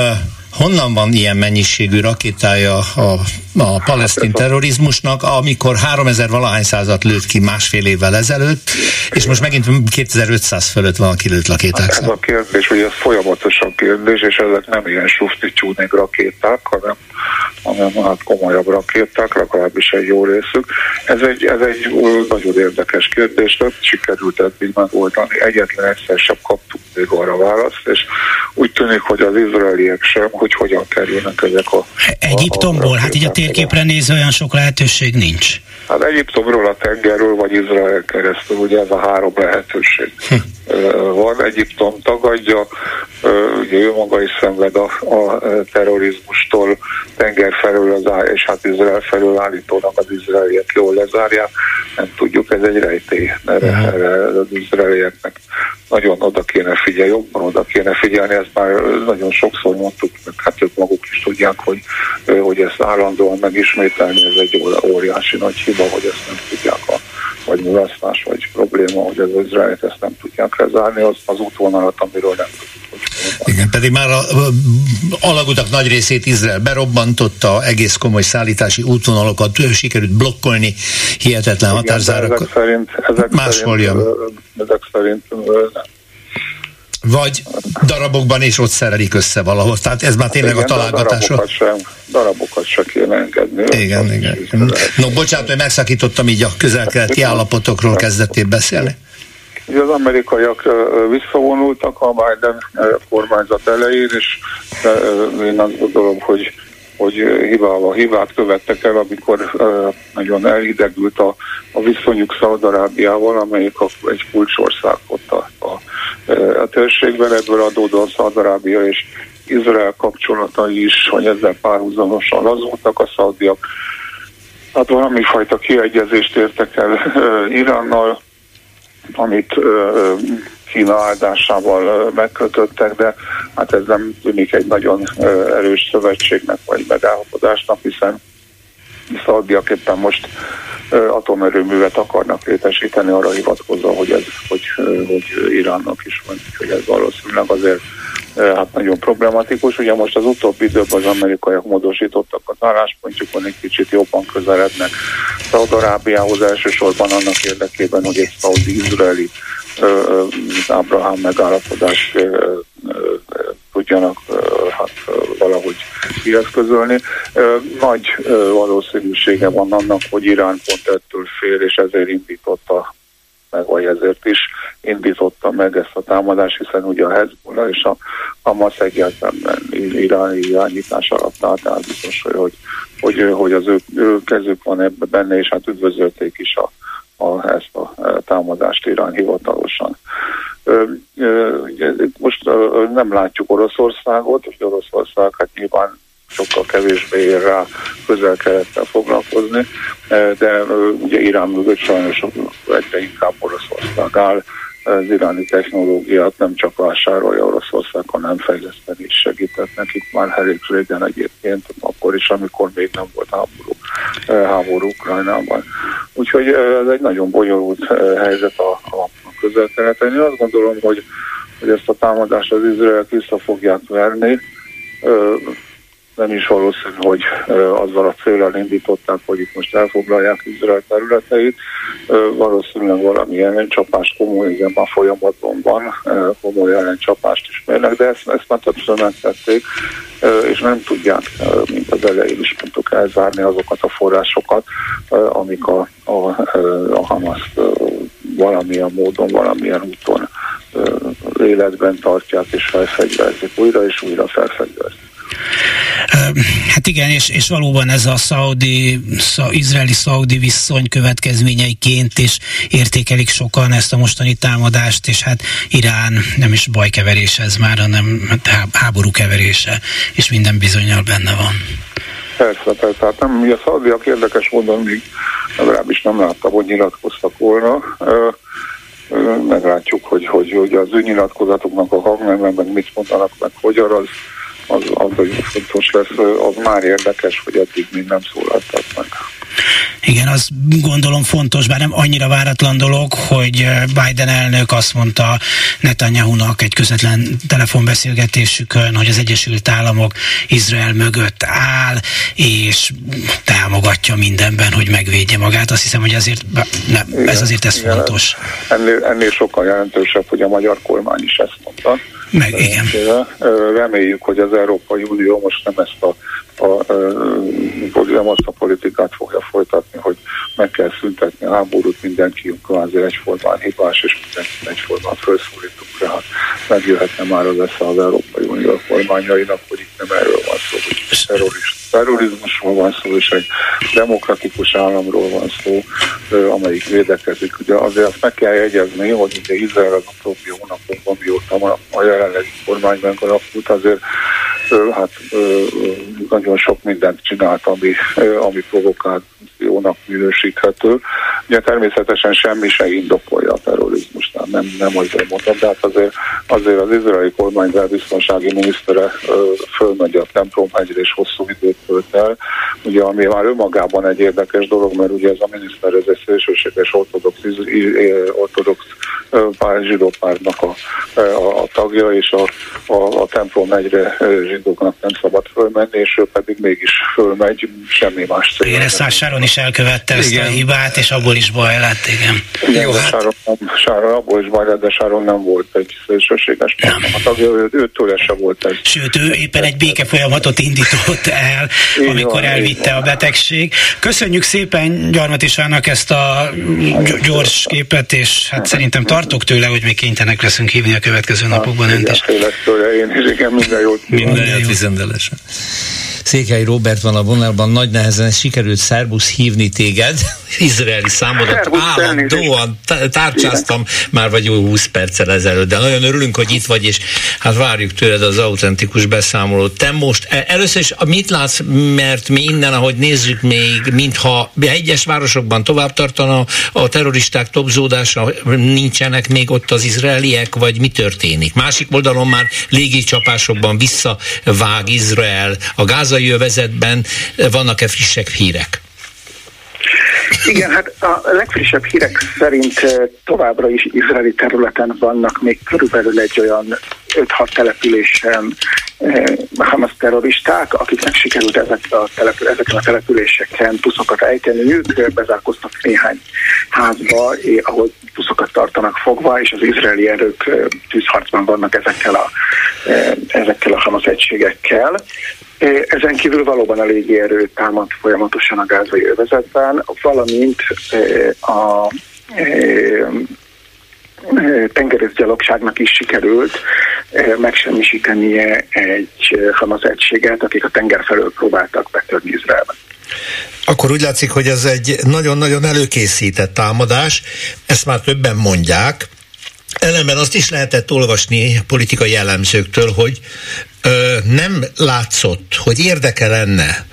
honnan van ilyen mennyiségű rakétája a, a palesztin terrorizmusnak, amikor 3000 valahány százat lőtt ki másfél évvel ezelőtt, és most megint 2500 fölött van a kilőtt rakéták. Hát ez a kérdés, hogy ez folyamatosan kérdés, és ezek nem ilyen sufti rakéták, hanem hanem hát komolyabb rakéták, legalábbis egy jó részük. Ez egy, ez egy nagyon érdekes kérdés, nem sikerült eddig megoldani. Egyetlen egyszer sem kaptuk még arra választ, és úgy tűnik, hogy az izraeliek sem, hogy hogyan kerülnek ezek a... Egyiptomból? A, a hát így a térképre nézve olyan sok lehetőség nincs. Hát Egyiptomról, a tengerről, vagy Izrael keresztül, ugye ez a három lehetőség hm. van. Egyiptom tagadja, ugye ő maga is szenved a, a terrorizmustól, tenger felől az, és hát Izrael felől állítólag az izraeliek jól lezárják. Nem tudjuk, ez egy rejtély. Erre, erre az izraelieknek nagyon oda kéne figyelni, jobban oda kéne figyelni, ezt már nagyon sokszor mondtuk, meg hát ők maguk is tudják, hogy, hogy ezt állandóan megismételni, ez egy óriási nagy hiba, hogy ezt nem tudják a vagy mulasztás, vagy probléma, hogy az Izraelit ezt nem tudják lezárni, az az útvonalat, amiről nem tudjuk. Igen, pedig már a, a alagutak nagy részét Izrael berobbantotta, egész komoly szállítási útvonalakat sikerült blokkolni, hihetetlen határzárak. Ezek szerint, ezek máshol szerint, jön. Ezek szerint nem vagy darabokban és ott szerelik össze valahol. Tehát ez már tényleg igen, a találgatás. Darabokat sem, darabokat sem kéne engedni. Igen, igen. No, bocsánat, hogy megszakítottam így a közel-keleti állapotokról kezdettél beszélni. Ugye az amerikaiak visszavonultak a Biden kormányzat elején, és én azt gondolom, hogy hogy hibával, hibát követtek el, amikor nagyon elhidegült a, a viszonyuk Szaudarábiával, amelyik a, egy kulcsország ott a, a, a térségben, ebből adódóan Szaudarábia és Izrael kapcsolatai is, hogy ezzel párhuzamosan lazultak a szaudiak. Hát valami fajta kiegyezést értek el Iránnal, amit Kína áldásával megkötöttek, de hát ez nem tűnik egy nagyon erős szövetségnek vagy megállapodásnak, hiszen szaudiak éppen most atomerőművet akarnak létesíteni, arra hivatkozva, hogy ez, hogy, hogy Iránnak is van, hogy ez valószínűleg azért hát nagyon problematikus. Ugye most az utóbbi időben az amerikaiak módosítottak az álláspontjukon, egy kicsit jobban közelednek Szaudarábiához elsősorban annak érdekében, hogy egy szaudi-izraeli Ábrahám megállapodás tudjanak hát, valahogy kieszközölni. Nagy valószínűsége van annak, hogy Irán pont ettől fél, és ezért indította meg, vagy ezért is indította meg ezt a támadást, hiszen ugye a Hezbollah és a Hamas egyáltalán iráni irányítás alatt állt, biztos, hogy, hogy, hogy az ő, ő kezük van ebben benne, és hát üdvözölték is a, a, ezt a támadást Irán hivatalosan. Most nem látjuk Oroszországot, és Oroszország hát nyilván sokkal kevésbé ér rá közel kelettel foglalkozni, de ugye Irán mögött sajnos egyre inkább Oroszország áll, az iráni technológiát nem csak vásárolja Oroszország, hanem fejleszteni is segített nekik már elég régen egyébként, akkor is, amikor még nem volt háború, háború Ukrajnában. Úgyhogy ez egy nagyon bonyolult helyzet a, a közel-keleten. Én azt gondolom, hogy, hogy ezt a támadást az izraelek vissza fogják verni, nem is valószínű, hogy azzal a célral indították, hogy itt most elfoglalják Izrael területeit. Valószínűleg valamilyen csapás komoly, igen, már folyamatban van, komoly ellencsapást is mérnek, de ezt, ezt már többször megtették, és nem tudják, mint az elején is mondtuk, elzárni azokat a forrásokat, amik a, a, a Hamas valamilyen módon, valamilyen úton életben tartják és felfegyverzik, újra és újra felfegyverzik. Hát igen, és, és valóban ez a szaudi, izraeli-szaudi viszony következményeiként is értékelik sokan ezt a mostani támadást, és hát Irán nem is bajkeverés ez már, hanem hát háború keverése, és minden bizonyal benne van. Persze, persze. Hát nem, a szaudiak érdekes módon még legalábbis nem láttam, hogy nyilatkoztak volna. Meglátjuk, hogy, hogy, hogy az ő nyilatkozatoknak a hangnemben meg mit mondanak, meg hogyan az az, az hogy fontos lesz, az már érdekes, hogy eddig még nem szólaltak meg. Igen, az gondolom fontos, bár nem annyira váratlan dolog, hogy Biden elnök azt mondta Netanyahu-nak egy közvetlen telefonbeszélgetésükön, hogy az Egyesült Államok Izrael mögött áll, és támogatja mindenben, hogy megvédje magát. Azt hiszem, hogy ezért, nem, igen, ez azért ez igen, fontos. Ennél, ennél sokkal jelentősebb, hogy a magyar kormány is ezt mondta. Meg, igen. Reméljük, hogy az Európai Unió most nem ezt a, a, a, nem azt a politikát fogja folytatni, hogy meg kell szüntetni a háborút, mindenki kvázi egyformán hibás, és mindenki egyformán felszólítunk rá. Hát megjöhetne már az esze az Európai Unió kormányainak, hogy itt nem erről van szó, hogy terrorista terrorizmusról van szó, és egy demokratikus államról van szó, amelyik védekezik. Ugye azért azt meg kell jegyezni, hogy ugye Izrael az utóbbi hónapokban, mióta a jelenlegi kormány megalakult, azért hát nagyon sok mindent csinált, ami, ami provokációnak minősíthető. Ugye természetesen semmi se indokolja a terrorizmust, nem, nem azért mondom, de hát azért, azért az izraeli kormány biztonsági minisztere fölmegy a templom hegyre és hosszú időt tölt el, ugye ami már önmagában egy érdekes dolog, mert ugye ez a miniszter ez egy szélsőséges ortodox, ortodox pár zsidó pártnak a, a, a tagja, és a, a, a templom egyre zsidóknak nem szabad fölmenni, és ő pedig mégis fölmegy, semmi más cél. Éreszás Sáron is elkövette ezt a hibát, és abból is baj lett, igen. igen Jó, hát... Sáron, Sáron, abból is baj lett, de Sáron nem volt egy szélsőséges a tagja, ő, őtől se volt egy. Sőt, ő éppen egy béke folyamatot indított el, amikor elvitte a betegség. Köszönjük szépen Gyarmatisának ezt a gyors képet, és hát szerintem tartok tőle, hogy még kénytelenek leszünk hívni a következő napokban önt is. Én is, igen, minden jót. Minden jót Székely Robert van a vonalban, nagy nehezen sikerült Szerbusz hívni téged, izraeli számodat állandóan tárcsáztam már vagy jó 20 perccel ezelőtt, de nagyon örülünk, hogy itt vagy, és hát várjuk tőled az autentikus beszámolót. Te most e, először is mit látsz, mert mi innen, ahogy nézzük még, mintha egyes városokban tovább tartana a terroristák topzódása, nincsenek még ott az izraeliek, vagy mi történik? Másik oldalon már légicsapásokban visszavág Izrael, a gázai övezetben vannak-e frissek hírek? Igen, hát a legfrissebb hírek szerint eh, továbbra is izraeli területen vannak még körülbelül egy olyan 5-6 településen eh, Hamas terroristák, akiknek sikerült ezek a települ, ezeken a településeken puszokat ejteni. Ők bezárkoztak néhány házba, eh, ahol puszokat tartanak fogva, és az izraeli erők tűzharcban vannak ezekkel a, ezekkel a Hamas egységekkel. Ezen kívül valóban a légierő támad folyamatosan a gázai övezetben, valamint a tengerészgyalogságnak is sikerült megsemmisítenie egy Hamas egységet, akik a tenger felől próbáltak betörni Izraelbe. Akkor úgy látszik, hogy ez egy nagyon-nagyon előkészített támadás, ezt már többen mondják, Ellenben azt is lehetett olvasni politikai jellemzőktől, hogy ö, nem látszott, hogy érdeke lenne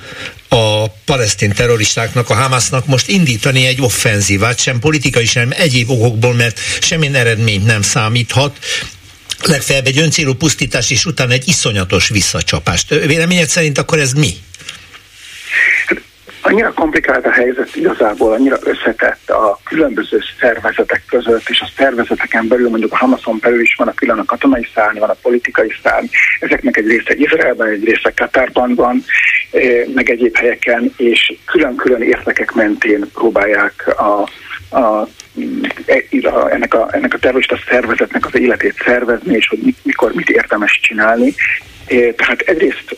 a palesztin terroristáknak, a Hamasnak most indítani egy offenzívát, sem politikai, sem egyéb okokból, mert semmilyen eredményt nem számíthat, legfeljebb egy öncélú pusztítás, és utána egy iszonyatos visszacsapást. Véleményed szerint akkor ez mi? Annyira komplikált a helyzet igazából, annyira összetett a különböző szervezetek között, és a szervezeteken belül, mondjuk a Hamason belül is van a külön a katonai szárny, van a politikai szárny, ezeknek egy része Izraelben, egy része Katárban van, eh, meg egyéb helyeken, és külön-külön értekek mentén próbálják a, a ennek a, ennek a terrorista szervezetnek az életét szervezni, és hogy mikor mit érdemes csinálni. Tehát egyrészt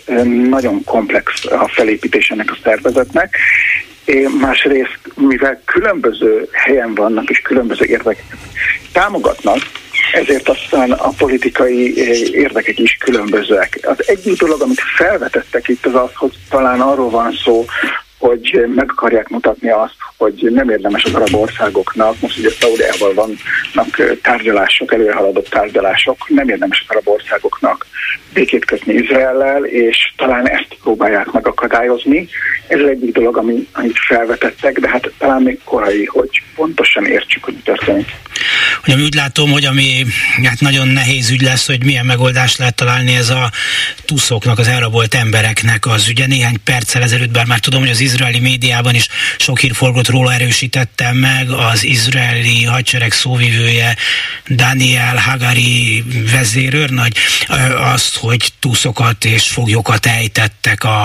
nagyon komplex a felépítés ennek a szervezetnek, másrészt, mivel különböző helyen vannak és különböző érdekeket támogatnak, ezért aztán a politikai érdekek is különbözőek. Az egyik dolog, amit felvetettek itt, az az, hogy talán arról van szó, hogy meg akarják mutatni azt, hogy nem érdemes az arab országoknak, most ugye Szaudiával vannak tárgyalások, előrehaladott tárgyalások, nem érdemes az arab országoknak békét kötni Izraellel, és talán ezt próbálják megakadályozni. Ez egyik dolog, ami, amit felvetettek, de hát talán még korai, hogy pontosan értsük, hogy mi történik. Ugye úgy látom, hogy ami hát nagyon nehéz ügy lesz, hogy milyen megoldást lehet találni ez a tuszoknak, az elrabolt embereknek az ugye néhány perccel ezelőtt, bár már tudom, hogy az izraeli médiában is sok hír forgott róla, erősítettem meg az izraeli hadsereg szóvivője Daniel Hagari vezérőrnagy azt, hogy túszokat és foglyokat ejtettek a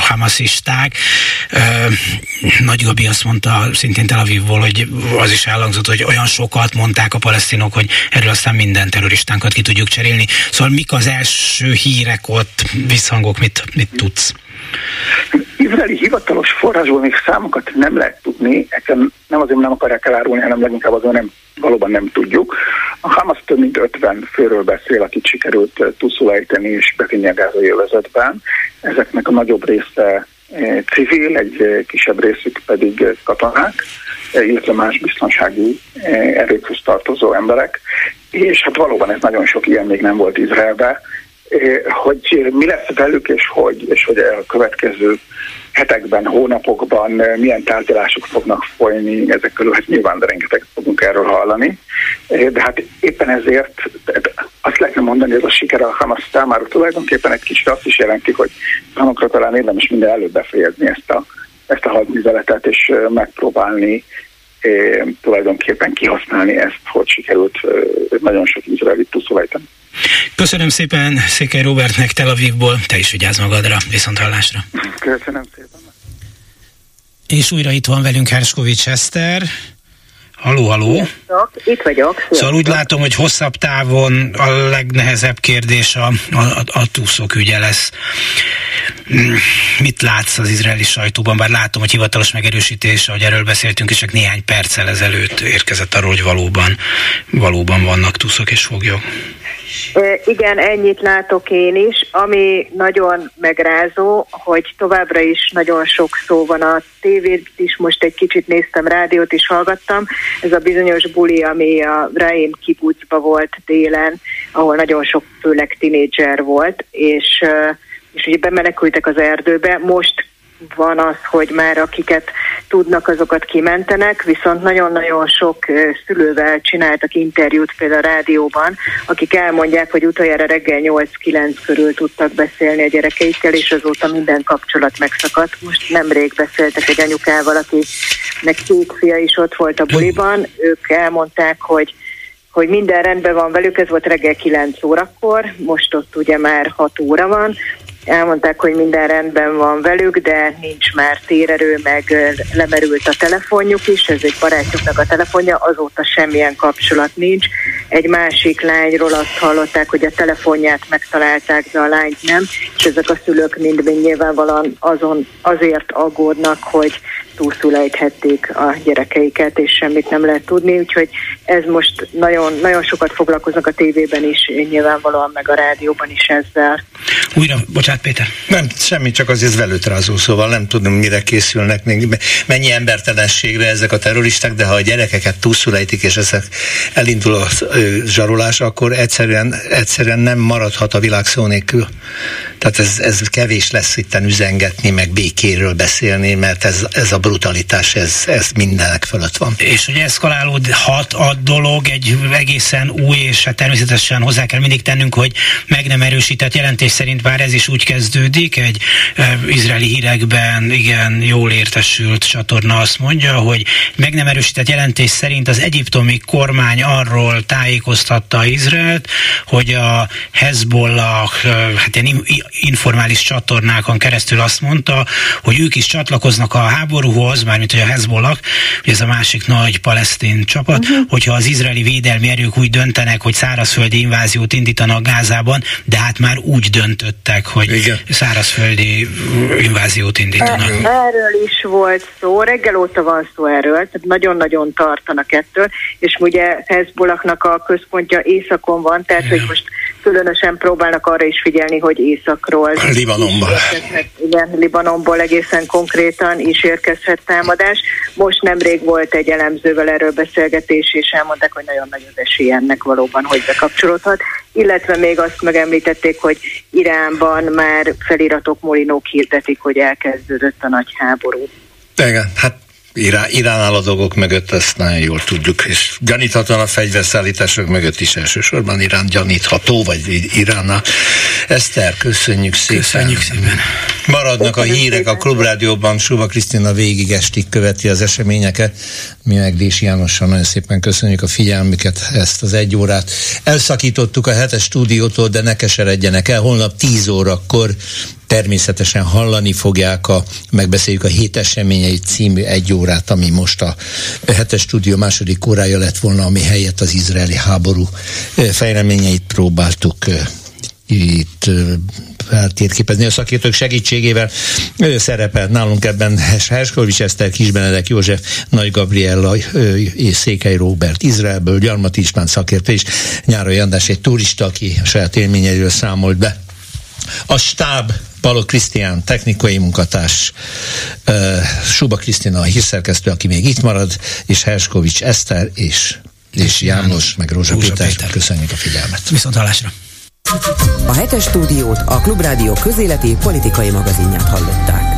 hamaszisták. Nagy Gabi azt mondta szintén Tel Avivból, hogy az is elhangzott, hogy olyan sokat mondták a palesztinok, hogy erről aztán minden terroristánkat ki tudjuk cserélni. Szóval mik az első hírek ott, visszhangok, mit, mit tudsz? Izraeli hivatalos forrásból még számokat nem lehet tudni, egyszerűen nem azért nem akarják elárulni, hanem leginkább azért nem, valóban nem tudjuk. A Hamas több mint 50 főről beszél, akit sikerült túlszulejteni és bevinni a gázai övezetben. Ezeknek a nagyobb része civil, egy kisebb részük pedig katonák, illetve más biztonsági erőkhöz tartozó emberek, és hát valóban ez nagyon sok ilyen még nem volt Izraelben, hogy mi lesz velük, és hogy, és hogy a következő hetekben, hónapokban milyen tárgyalások fognak folyni ezek körül, hát nyilván rengeteg fogunk erről hallani. De hát éppen ezért azt lehetne mondani, hogy ez a siker a Hamas számára tulajdonképpen egy kicsit azt is jelenti, hogy számokra talán érdemes minden előbb befejezni ezt a, ezt a hadműveletet, és megpróbálni tulajdonképpen kihasználni ezt, hogy sikerült nagyon sok izraelit puszolajtani. Köszönöm szépen Székely Robertnek Tel Avivból, te is vigyázz magadra, viszont hallásra. Köszönöm szépen. És újra itt van velünk Herskovics Eszter. Haló, haló. Sziasztok, itt vagyok. Sziasztok. Szóval úgy látom, hogy hosszabb távon a legnehezebb kérdés a, a, a túszok ügye lesz. Mit látsz az izraeli sajtóban? Bár látom, hogy hivatalos megerősítés, ahogy erről beszéltünk, és csak néhány perccel ezelőtt érkezett arról, hogy valóban, valóban vannak túszok és foglyok. Igen, ennyit látok én is. Ami nagyon megrázó, hogy továbbra is nagyon sok szó van a tévét is, most egy kicsit néztem, rádiót is hallgattam. Ez a bizonyos buli, ami a Raim kibucba volt délen, ahol nagyon sok főleg tinédzser volt, és, és ugye bemenekültek az erdőbe. Most van az, hogy már akiket tudnak, azokat kimentenek, viszont nagyon-nagyon sok szülővel csináltak interjút például a rádióban, akik elmondják, hogy utoljára reggel 8-9 körül tudtak beszélni a gyerekeikkel, és azóta minden kapcsolat megszakadt. Most nemrég beszéltek egy anyukával, akinek két fia is ott volt a buliban, ők elmondták, hogy hogy minden rendben van velük, ez volt reggel 9 órakor, most ott ugye már 6 óra van, elmondták, hogy minden rendben van velük, de nincs már térerő, meg lemerült a telefonjuk is, ez egy barátjuknak a telefonja, azóta semmilyen kapcsolat nincs. Egy másik lányról azt hallották, hogy a telefonját megtalálták, de a lányt nem, és ezek a szülők mind-mind nyilvánvalóan azon azért aggódnak, hogy túlszul ejthették a gyerekeiket, és semmit nem lehet tudni, úgyhogy ez most nagyon, nagyon sokat foglalkoznak a tévében is, nyilvánvalóan meg a rádióban is ezzel. Újra, bocsánat Péter. Nem, semmi, csak az ez velőtrázó, szóval nem tudom, mire készülnek, még mennyi embertelenségre ezek a terroristák, de ha a gyerekeket túlszul ejtik, és ezek elindul a zsarolás, akkor egyszerűen, egyszerűen nem maradhat a világ szó nélkül. Tehát ez, ez kevés lesz itten üzengetni, meg békéről beszélni, mert ez, ez a brutalitás, ez, ez mindenek fölött van. És hogy eszkalálódhat a dolog egy egészen új, és hát természetesen hozzá kell mindig tennünk, hogy meg nem erősített jelentés szerint bár ez is úgy kezdődik, egy e, izraeli hírekben igen jól értesült csatorna azt mondja, hogy meg nem erősített jelentés szerint az egyiptomi kormány arról tájékoztatta Izraelt, hogy a Hezbollah, hát ilyen informális csatornákon keresztül azt mondta, hogy ők is csatlakoznak a háborúhoz, mármint hogy a Hezbollah, hogy ez a másik nagy palesztin csapat, uh-huh. hogyha az izraeli védelmi erők úgy döntenek, hogy szárazföldi inváziót indítanak Gázában, de hát már úgy döntöttek, hogy Igen. szárazföldi inváziót indítanak. Erről is volt szó, reggel óta van szó erről, tehát nagyon-nagyon tartanak ettől, és ugye Hezbollahnak a központja északon van, tehát hogy most különösen próbálnak arra is figyelni, hogy északról. Libanonban. Igen, Libanonból egészen konkrétan is érkezhet támadás. Most nemrég volt egy elemzővel erről beszélgetés, és elmondták, hogy nagyon nagy az esély ennek valóban, hogy bekapcsolódhat. Illetve még azt megemlítették, hogy Iránban már feliratok, molinók hirdetik, hogy elkezdődött a nagy háború. Igen, hát Irán, Irán áll a dolgok mögött, ezt nagyon jól tudjuk, és gyaníthatóan a fegyverszállítások mögött is elsősorban Irán gyanítható, vagy Iránnal. Eszter, köszönjük szépen. Köszönjük szépen. Maradnak a hírek a Klubrádióban, Suba Krisztina végig estig követi az eseményeket. Mi meg Dési Jánossal nagyon szépen köszönjük a figyelmüket, ezt az egy órát. Elszakítottuk a hetes stúdiótól, de ne keseredjenek el. Holnap 10 órakor természetesen hallani fogják a, megbeszéljük a hét eseményei című egy órát, ami most a hetes stúdió második órája lett volna, ami helyett az izraeli háború fejleményeit próbáltuk itt feltérképezni a szakértők segítségével. Ő szerepelt nálunk ebben Herskovics Eszter, Kisbenedek József, Nagy Gabriella és Székely Robert Izraelből, Gyarmat Ispán szakértő és Nyárai András egy turista, aki a saját élményeiről számolt be. A stáb Paló Krisztián, technikai munkatárs, Suba Krisztina, a hírszerkesztő, aki még itt marad, és Herskovics Eszter, és, és János, meg Rózsa, Rózsa Péter. Péter. Köszönjük a figyelmet. Viszont hallásra. A hetes stúdiót a Klubrádió közéleti politikai magazinját hallották.